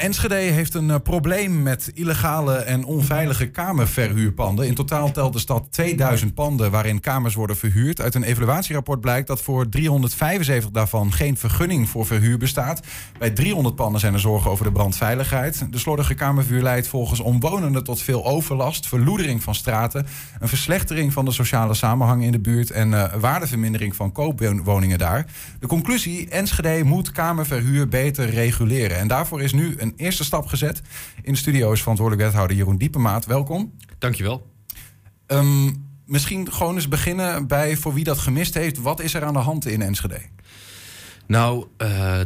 Enschede heeft een uh, probleem met illegale en onveilige kamerverhuurpanden. In totaal telt de stad 2000 panden waarin kamers worden verhuurd. Uit een evaluatierapport blijkt dat voor 375 daarvan geen vergunning voor verhuur bestaat. Bij 300 panden zijn er zorgen over de brandveiligheid. De slordige kamervuur leidt volgens omwonenden tot veel overlast, verloedering van straten, een verslechtering van de sociale samenhang in de buurt en uh, waardevermindering van koopwoningen daar. De conclusie: Enschede moet kamerverhuur beter reguleren. En daarvoor is nu een eerste stap gezet. In de studio is verantwoordelijk wethouder Jeroen Diepemaat. Welkom. Dankjewel. Um, misschien gewoon eens beginnen bij voor wie dat gemist heeft. Wat is er aan de hand in Enschede? Nou, uh,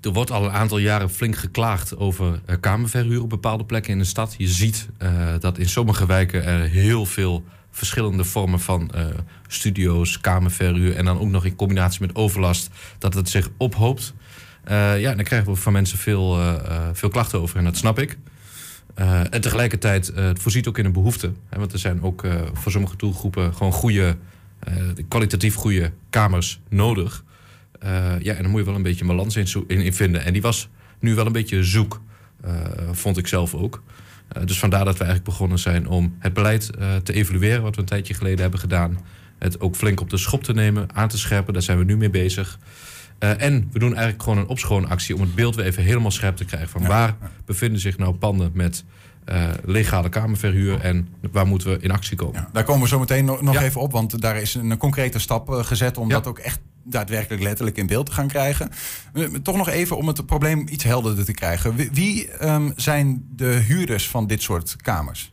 er wordt al een aantal jaren flink geklaagd over uh, kamerverhuur op bepaalde plekken in de stad. Je ziet uh, dat in sommige wijken er heel veel verschillende vormen van studio's, kamerverhuur en dan ook nog in combinatie met overlast, dat het zich ophoopt. Uh, ja, dan krijgen we van mensen veel, uh, veel klachten over en dat snap ik. en tegelijkertijd, het voorziet ook in een behoefte. Hè, want er zijn ook voor sommige doelgroepen gewoon goede, kwalitatief goede kamers nodig. ja, en dan moet je wel een beetje een balans in, in, vinden. En die was nu wel een beetje zoek, vond ik zelf ook. dus vandaar dat we eigenlijk begonnen zijn om het beleid te evalueren, wat we een tijdje geleden hebben gedaan. Het ook flink op de schop te nemen, aan te scherpen. Daar zijn we nu mee bezig. Uh, en we doen eigenlijk gewoon een opschoonactie om het beeld weer even helemaal scherp te krijgen. Van waar bevinden zich nou panden met uh, legale kamerverhuur en waar moeten we in actie komen? Ja, daar komen we zo meteen nog, nog even op, want daar is een concrete stap uh, gezet om dat ook echt daadwerkelijk letterlijk in beeld te gaan krijgen. Toch nog even om het probleem iets helderder te krijgen. Wie, wie um, zijn de huurders van dit soort kamers?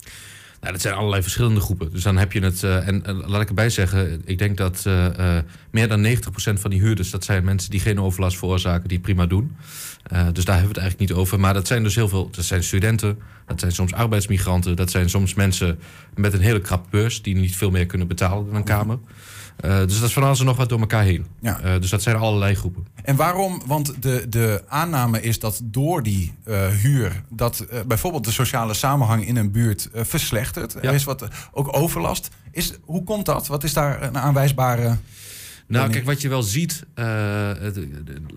Nou, dat zijn allerlei verschillende groepen. Dus dan heb je het. Uh, en laat ik erbij zeggen, ik denk dat uh, meer dan 90% van die huurders, dat zijn mensen die geen overlast veroorzaken, die prima doen. dus daar hebben we het eigenlijk niet over. Maar dat zijn dus heel veel. Dat zijn studenten, dat zijn soms arbeidsmigranten, dat zijn soms mensen met een hele krap beurs die niet veel meer kunnen betalen dan een kamer. Uh, dus dat is van alles en nog wat door elkaar heen. Ja. Uh, dus dat zijn allerlei groepen. En waarom? Want de, de aanname is dat door die uh, huur... dat bijvoorbeeld de sociale samenhang in een buurt verslechtert. Ja. Er is wat ook overlast. Is, hoe komt dat? Wat is daar een aanwijsbare... Nou, kijk, wat je wel ziet,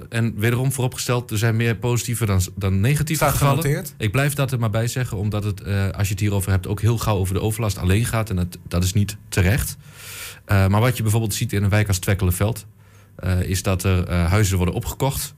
en wederom vooropgesteld, er zijn meer positieve dan, dan negatieve Staat gevallen. Genoteerd. Ik blijf dat er maar bij zeggen, omdat het, als je het hierover hebt, ook heel gauw over de overlast alleen gaat. En dat, dat is niet terecht. Uh, maar wat je bijvoorbeeld ziet in een wijk als Twekkelenveld... Uh, is dat er uh, huizen worden opgekocht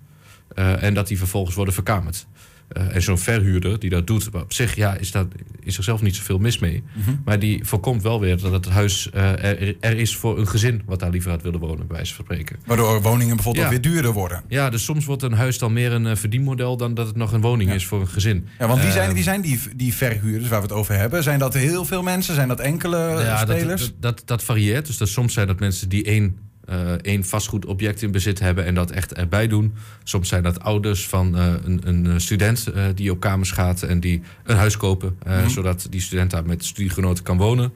en dat die vervolgens worden verkamerd. En zo'n verhuurder die dat doet, op zich ja, is, dat, is er zelf niet zoveel mis mee. Mm -hmm. Maar die voorkomt wel weer dat het huis er, er, is voor een gezin... wat daar liever had willen wonen, bij wijze van spreken. Waardoor woningen bijvoorbeeld ja. ook weer duurder worden. Ja, dus soms wordt een huis dan meer een verdienmodel... dan dat het nog een woning ja. is voor een gezin. Ja, want wie zijn, wie zijn die, die verhuurders waar we het over hebben? Zijn dat heel veel mensen? Zijn dat enkele ja, spelers? Dat, dat, dat, dat varieert. Dus dat soms zijn dat mensen die één uh, één vastgoedobject in bezit hebben en dat echt erbij doen. Soms zijn dat ouders van uh, een, een, student uh, die op kamers gaat en die een huis kopen, mm -hmm. zodat die student daar met studiegenoten kan wonen.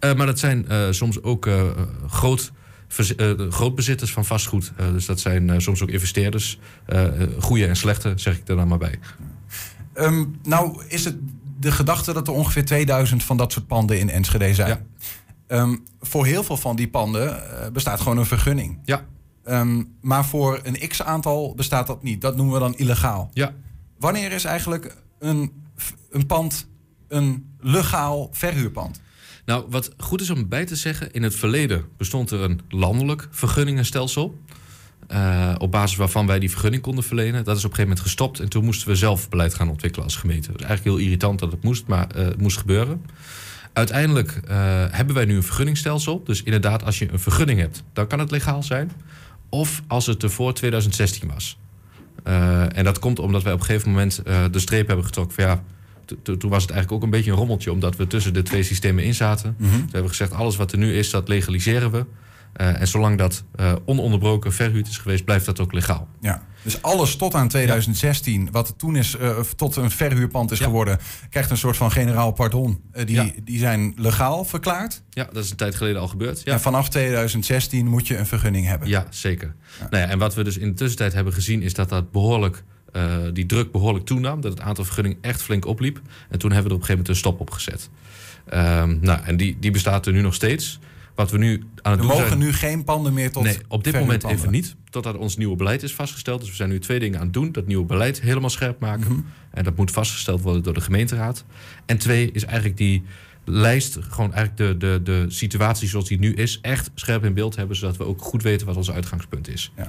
maar dat zijn soms ook groot, grootbezitters van vastgoed. dus dat zijn soms ook investeerders, goede en slechte, zeg ik er dan maar bij. Um, nou is het de gedachte dat er ongeveer 2000 van dat soort panden in Enschede zijn. Ja. Um, voor heel veel van die panden uh, bestaat gewoon een vergunning. Ja. Um, maar voor een x-aantal bestaat dat niet. Dat noemen we dan illegaal. Ja. Wanneer is eigenlijk een, een pand een legaal verhuurpand? Nou, wat goed is om bij te zeggen, in het verleden bestond er een landelijk vergunningenstelsel. Uh, op basis waarvan wij die vergunning konden verlenen. Dat is op een gegeven moment gestopt en toen moesten we zelf beleid gaan ontwikkelen als gemeente. Dat is eigenlijk heel irritant dat het moest, maar uh, het moest gebeuren. Uiteindelijk uh, hebben wij nu een vergunningstelsel. Dus inderdaad, als je een vergunning hebt, dan kan het legaal zijn. Of als het er voor 2016 was. Uh, en dat komt omdat wij op een gegeven moment uh, de streep hebben getrokken van ja. Toen was het eigenlijk ook een beetje een rommeltje, omdat we tussen de twee systemen in zaten. Mm -hmm. We hebben gezegd: alles wat er nu is, dat legaliseren we. En zolang dat ononderbroken verhuurd is geweest, blijft dat ook legaal. Ja, dus alles tot aan 2016, ja. wat toen is, uh, tot een verhuurpand is ja. geworden, krijgt een soort van generaal pardon. die, ja. die zijn legaal verklaard. Ja, dat is een tijd geleden al gebeurd. Ja. En vanaf 2016 moet je een vergunning hebben. Ja, zeker. Nou ja, en wat we dus in de tussentijd hebben gezien, is dat dat behoorlijk. die druk behoorlijk toenam, dat het aantal vergunningen echt flink opliep. En toen hebben we er op een gegeven moment een stop op gezet. Um, nou, en die, die bestaat er nu nog steeds. Wat we nu aan het doen mogen zijn... nu geen panden meer tot Nee, op dit moment even niet. Totdat ons nieuwe beleid is vastgesteld. Dus we zijn nu twee dingen aan het doen. Dat nieuwe beleid helemaal scherp maken. Mhm. En dat moet vastgesteld worden door de gemeenteraad. En twee is eigenlijk die lijst, gewoon eigenlijk de, de, de situatie zoals die nu is, echt scherp in beeld hebben. Zodat we ook goed weten wat ons uitgangspunt is. Ehm,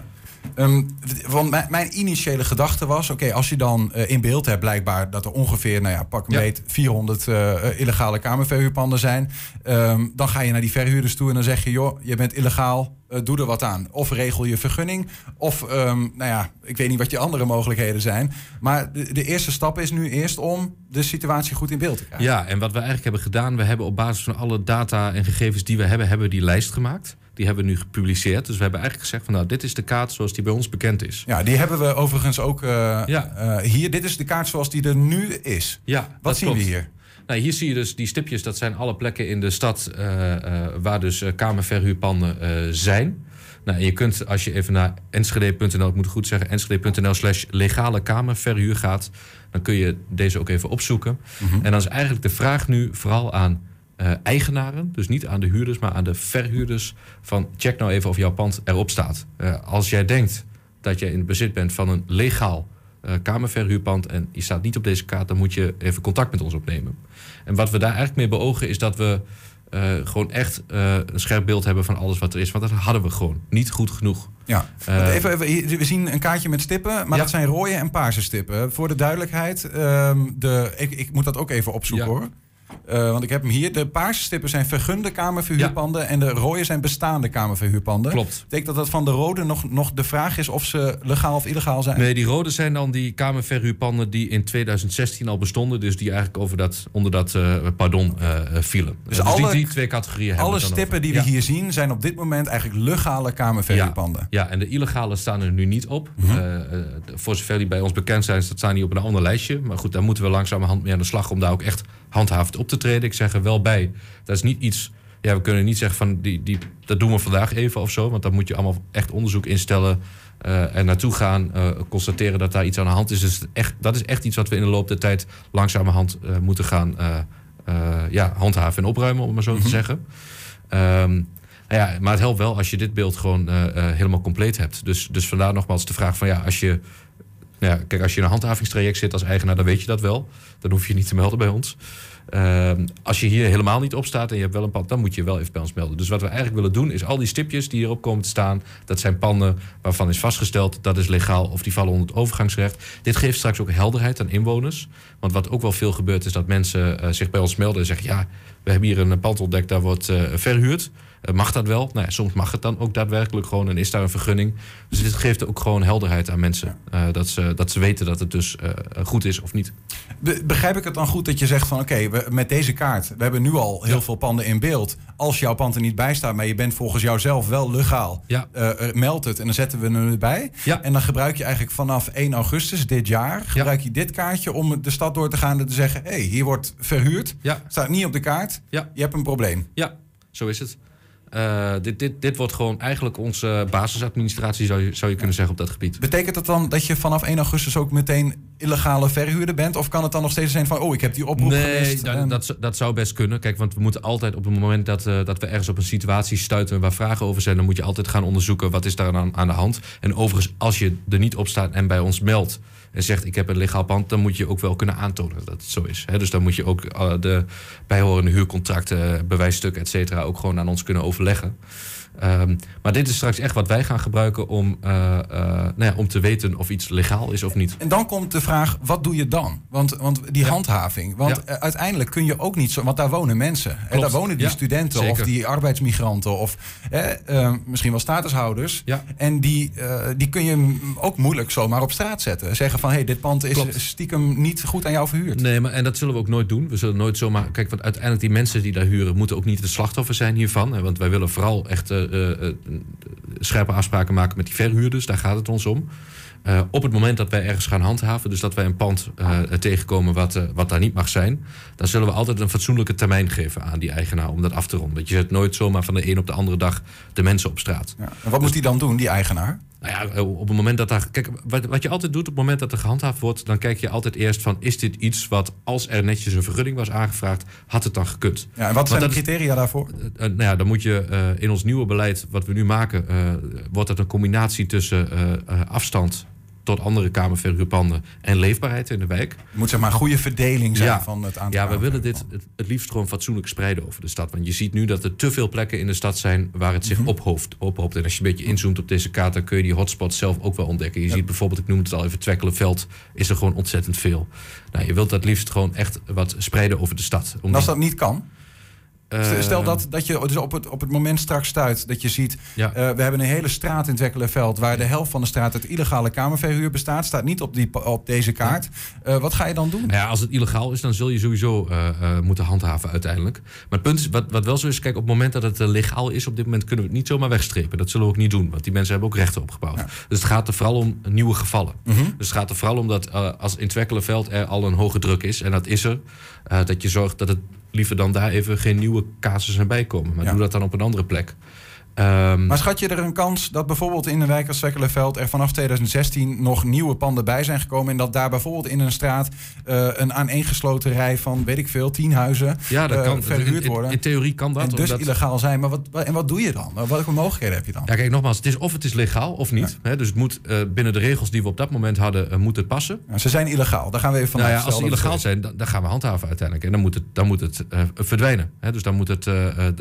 d- want mijn, mijn initiële gedachte was: oké, als je dan eh, in beeld hebt, blijkbaar dat er ongeveer, nou ja, pak een Ja. beet, 400 eh, eh, illegale kamerverhuurpanden zijn. Ehm, dan ga je naar die verhuurders toe en dan zeg je: joh, je bent illegaal, doe er wat aan. Of regel je vergunning, of, ehm, nou ja, ik weet niet wat je andere mogelijkheden zijn. Maar de, de eerste stap is nu eerst om de situatie goed in beeld te krijgen. Ja, en wat we eigenlijk hebben gedaan, we hebben op basis van alle data en gegevens die we hebben, hebben we die lijst gemaakt. Die hebben we nu gepubliceerd. Dus we hebben eigenlijk gezegd van nou, dit is de kaart zoals die bij ons bekend is. Ja, die hebben we overigens ook eh, Ja. eh, hier. Dit is de kaart zoals die er nu is. Ja, Wat zien we hier? Nou, hier zie je dus die stipjes, dat zijn alle plekken in de stad eh, waar dus kamerverhuurpanden zijn. Nou, en je kunt, als je even naar enschede.nl, ik moet het goed zeggen, enschede.nl slash legale kamerverhuur gaat, dan kun je deze ook even opzoeken. En dan is eigenlijk de vraag nu vooral aan eh, eigenaren, dus niet aan de huurders, maar aan de verhuurders, van check nou even of jouw pand erop staat. Eh, als jij denkt dat jij in het bezit bent van een legaal eh, kamerverhuurpand en je staat niet op deze kaart, dan moet je even contact met ons opnemen. En wat we daar eigenlijk mee beogen is dat we gewoon echt een scherp beeld hebben van alles wat er is. Want dat hadden we gewoon niet goed genoeg. Ja, even, even, we zien een kaartje met stippen, maar Ja. dat zijn rode en paarse stippen. Voor de duidelijkheid, ehm, de, ik, ik moet dat ook even opzoeken Ja. hoor. Eh, want ik heb hem hier. De paarse stippen zijn vergunde kamerverhuurpanden en de rode zijn bestaande kamerverhuurpanden. Klopt. Betekent dat dat van de rode nog, nog de vraag is of ze legaal of illegaal zijn? Nee, die rode zijn dan die kamerverhuurpanden die in 2016 al bestonden. Dus die eigenlijk over dat, onder dat eh, pardon eh, vielen. Dus Dus, alle- die, die twee categorieën hebben Alle stippen over. die we Ja. hier zien zijn op dit moment eigenlijk legale kamerverhuurpanden. Ja, en de illegale staan er nu niet op. Mhm. Voor zover die bij ons bekend zijn, staan die op een ander lijstje. Maar goed, daar moeten we langzamerhand mee aan de slag om daar ook echt op te treden. Ik zeg er wel bij, dat is niet iets. Ja, we kunnen niet zeggen van die, die, dat doen we vandaag even of zo. Want dan moet je allemaal echt onderzoek instellen. eh en naartoe gaan, eh, constateren dat daar iets aan de hand is. Dus echt, dat is echt iets wat we in de loop der tijd langzamerhand eh, moeten gaan ja, handhaven en opruimen, om maar zo te zeggen. Ehm, nou ja, maar het helpt wel als je dit beeld gewoon helemaal compleet hebt. Dus, dus vandaar nogmaals de vraag van ja, als je. Kijk, als je in een handhavingstraject zit als eigenaar, dan weet je dat wel. Dan hoef je niet te melden bij ons. Ehm, als je hier helemaal niet op staat en je hebt wel een pand, dan moet je wel even bij ons melden. Dus wat we eigenlijk willen doen, is al die stipjes die hierop komen te staan, dat zijn panden waarvan is vastgesteld dat is legaal of die vallen onder het overgangsrecht. Dit geeft straks ook helderheid aan inwoners. Want wat ook wel veel gebeurt, is dat mensen eh, zich bij ons melden en zeggen: ja, we hebben hier een pand ontdekt, daar wordt eh, verhuurd. Eh, mag dat wel? Nou ja, soms mag het dan ook daadwerkelijk gewoon en is daar een vergunning. Dus dit geeft ook gewoon helderheid aan mensen. Eh, dat, ze, dat ze weten dat het dus eh, goed is of niet. Be- begrijp ik het dan goed dat je zegt van oké, met deze kaart, we hebben nu al heel Ja. veel panden in beeld. Als jouw pand er niet bij staat, maar je bent volgens jouzelf wel legaal, Ja. meld het en dan zetten we hem erbij. En dan gebruik je eigenlijk vanaf 1 augustus dit jaar, gebruik je dit kaartje om de stad door te gaan en te zeggen, hé, hey, hier wordt verhuurd, staat niet op de kaart, je hebt een probleem. ja zo is het. Eh, dit, dit, dit wordt gewoon eigenlijk onze basisadministratie, zou je, zou je kunnen zeggen, op dat gebied. Betekent dat dan dat je vanaf 1 augustus ook meteen illegale verhuurder bent? Of kan het dan nog steeds zijn van, oh, ik heb die oproep Nee, gemist? en- dat, dat zou best kunnen. Kijk, want we moeten altijd op het moment dat, eh, dat we ergens op een situatie stuiten waar vragen over zijn, dan moet je altijd gaan onderzoeken wat is daar aan, aan de hand. En overigens, als je er niet op staat en bij ons meldt en zegt ik heb een legaal pand, dan moet je ook wel kunnen aantonen dat het zo is. Dus dan moet je ook eh, de bijhorende huurcontracten, bewijsstukken, et cetera, ook gewoon aan ons kunnen overleggen. Ehm, maar dit is straks echt wat wij gaan gebruiken om, eh, eh, nou ja, om te weten of iets legaal is of niet. En dan komt de vraag, wat doe je dan? Want, want die Ja. handhaving. Want Ja. eh, uiteindelijk kun je ook niet zo... Want daar wonen mensen. En daar wonen die studenten zeker. of die arbeidsmigranten... of eh, eh, misschien wel statushouders. Ja. En die, die kun je ook moeilijk zomaar op straat zetten. Zeggen van, hé, hey, dit pand is Klopt. stiekem niet goed aan jou verhuurd. Nee, maar en dat zullen we ook nooit doen. We zullen nooit zomaar. Kijk, want uiteindelijk die mensen die daar huren, moeten ook niet de slachtoffer zijn hiervan. Hè, Want wij willen vooral echt scherpe afspraken maken met die verhuurders. Daar gaat het ons om. Eh, op het moment dat wij ergens gaan handhaven, dus dat wij een pand eh, tegenkomen wat, eh, wat daar niet mag zijn, dan zullen we altijd een fatsoenlijke termijn geven aan die eigenaar om dat af te ronden. Want je zet nooit zomaar van de een op de andere dag de mensen op straat. Ja. En wat moet die dan doen, die eigenaar? Nou ja, op het moment dat daar. Kijk, wat, wat je altijd doet op het moment dat er gehandhaafd wordt, dan kijk je altijd eerst van: is dit iets wat, als er netjes een vergunning was aangevraagd, had het dan gekund? Ja, en wat zijn de criteria daarvoor? Uh, nou ja, dan moet je uh, in ons nieuwe beleid, wat we nu maken, uh, wordt het een combinatie tussen afstand tot andere kamerverhuurpanden en leefbaarheid in de wijk. Het moet zeg maar een goede verdeling zijn van het aantal. Ja, we willen dit het, het, liefst gewoon fatsoenlijk spreiden over de stad. Want je ziet nu dat er te veel plekken in de stad zijn waar het zich mm -hmm. ophoopt, ophoopt. En als je een beetje inzoomt op deze kaart, dan kun je die hotspots zelf ook wel ontdekken. Je ja. ziet bijvoorbeeld, ik noem het al even, Twekkelenveld, is er gewoon ontzettend veel. Nou, je wilt dat liefst gewoon echt wat spreiden over de stad. Als dat niet kan? Stel dat, dat je dus op, het, op het moment straks stuit dat je ziet... Ja. Uh, we hebben een hele straat in Twekkelenveld... waar de helft van de straat uit illegale kamerverhuur bestaat. Staat niet op, die, op deze kaart. Uh, wat ga je dan doen? Nou ja, als het illegaal is, dan zul je sowieso uh, moeten handhaven uiteindelijk. Maar het punt is, wat, wat wel zo is... Kijk, op het moment dat het legaal is... op dit moment kunnen we het niet zomaar wegstrepen. Dat zullen we ook niet doen. Want die mensen hebben ook rechten opgebouwd. Ja. Dus het gaat er vooral om nieuwe gevallen. -hmm. Dus het gaat er vooral om dat als in Twekkelenveld er al een hoge druk is... en dat is er, dat je zorgt dat het liever dan daar even geen nieuwe casussen bij komen. Maar ja. doe dat dan op een andere plek. Um, maar schat je er een kans dat bijvoorbeeld in een wijk als Zwekkelenveld er vanaf 2016 nog nieuwe panden bij zijn gekomen en dat daar bijvoorbeeld in een straat uh, een aaneengesloten rij van, weet ik veel, tien huizen ja, dat uh, kan, verhuurd in, worden? In, theorie kan dat. En dus omdat... illegaal zijn. Maar wat, en wat doe je dan? Welke mogelijkheden heb je dan? Ja, kijk, nogmaals, het is of het is legaal of niet. Ja. Dus het moet uh, binnen de regels die we op dat moment hadden, moet het passen. Ja, ze zijn illegaal. Daar gaan we even van nou ja, Als ze illegaal zijn, dan, dan, gaan we handhaven uiteindelijk. En dan moet het, dan moet het verdwijnen. Hè, dus dan, moet het,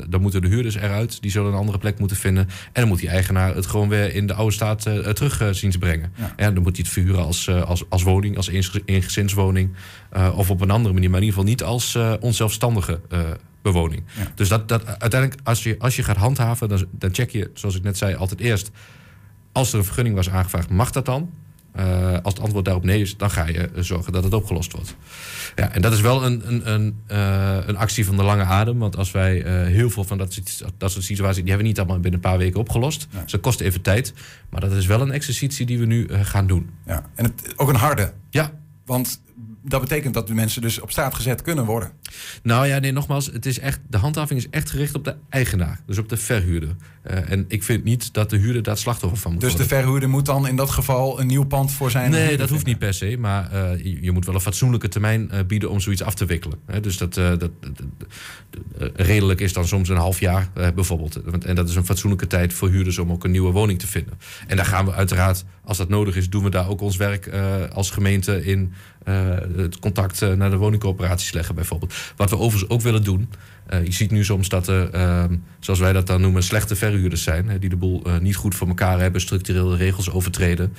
dan moeten de huurders eruit. Die zullen een andere plek moeten vinden. En dan moet die eigenaar het gewoon weer in de oude staat uh, terug uh, zien te brengen. Ja. En dan moet hij het verhuren als, uh, als, als woning, als eengezinswoning. of op een andere manier, maar in ieder geval niet als onzelfstandige bewoning. Ja. Dus dat, dat, uiteindelijk, als je, als je gaat handhaven, dan, dan check je, zoals ik net zei, altijd eerst. Als er een vergunning was aangevraagd, mag dat dan? Uh, als het antwoord daarop nee is, dan ga je zorgen dat het opgelost wordt. Ja, en dat is wel een, een, een, uh, een actie van de lange adem. Want als wij uh, heel veel van dat, dat soort situaties... die hebben we niet allemaal binnen een paar weken opgelost. Nee. Dus dat kost even tijd. Maar dat is wel een exercitie die we nu gaan doen. Ja, en het, ook een harde. Ja. Want dat betekent dat de mensen dus op straat gezet kunnen worden. Nou ja, nee, nogmaals, het is echt, de handhaving is echt gericht op de eigenaar, dus op de verhuurder. Uh, en ik vind niet dat de huurder daar slachtoffer van moet dus worden. Dus de verhuurder moet dan in dat geval een nieuw pand voor zijn? Nee, dat hoeft niet per se, maar uh, je, je, moet wel een fatsoenlijke termijn uh, bieden om zoiets af te wikkelen. Hè? Dus dat, dat, dat redelijk is dan soms een half jaar bijvoorbeeld. En dat is een fatsoenlijke tijd voor huurders om ook een nieuwe woning te vinden. En daar gaan we uiteraard, als dat nodig is, doen we daar ook ons werk als gemeente in het contact uh, naar de woningcoöperaties leggen bijvoorbeeld. Wat we overigens ook willen doen. Uh, je ziet nu soms dat er, uh, zoals wij dat dan noemen, slechte verhuurders zijn. Hè, die de boel niet goed voor elkaar hebben, structureel de regels overtreden.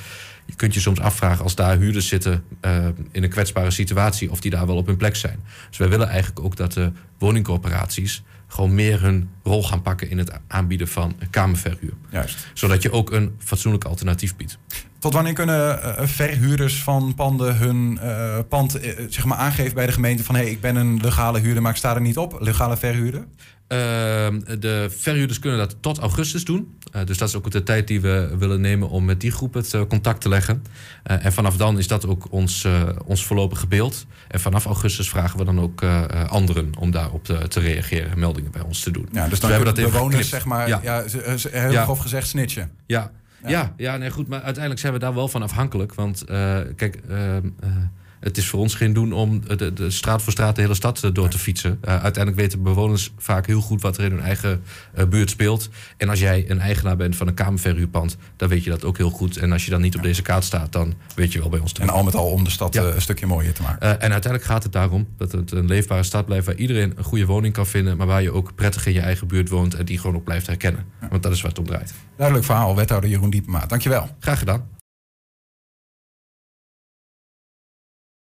Je kunt je soms afvragen als daar huurders zitten in een kwetsbare situatie, of die daar wel op hun plek zijn. Dus wij willen eigenlijk ook dat de woningcoöperaties gewoon meer hun rol gaan pakken in het aanbieden van kamerverhuur. Juist. Zodat je ook een fatsoenlijk alternatief biedt. Tot wanneer kunnen uh, verhuurders van panden hun uh, pand uh, zeg maar aangeven bij de gemeente van hé, hey, ik ben een legale huurder, maar ik sta er niet op, legale verhuurder? Ehm, de verhuurders kunnen dat tot augustus doen. Dus dat is ook de tijd die we willen nemen om met die groep het contact te leggen. En vanaf dan is dat ook ons, ons voorlopige beeld. En vanaf augustus vragen we dan ook anderen om daarop te, te, reageren, meldingen bij ons te doen. Ja, dus dan dus hebben dat bewoners, zeg maar, ja. Ja, heel ja. grof gezegd, snitchen. Ja, ja. ja, nee, goed. Maar uiteindelijk zijn we daar wel van afhankelijk. Want kijk ehm, het is voor ons geen doen om de, de straat voor straat de hele stad eh, door te fietsen. Uh, uiteindelijk weten bewoners vaak heel goed wat er in hun eigen uh, buurt speelt. En als jij een eigenaar bent van een kamerverhuurpand, dan weet je dat ook heel goed. En als je dan niet op deze kaart staat, dan weet je wel bij ons te En al met al om de stad ja. een stukje mooier te maken. en uiteindelijk gaat het daarom dat het een leefbare stad blijft waar iedereen een goede woning kan vinden, maar waar je ook prettig in je eigen buurt woont en die gewoon ook blijft herkennen. Ja. Want dat is waar het om draait. Duidelijk verhaal, wethouder Jeroen Diepema. Dankjewel. Graag gedaan.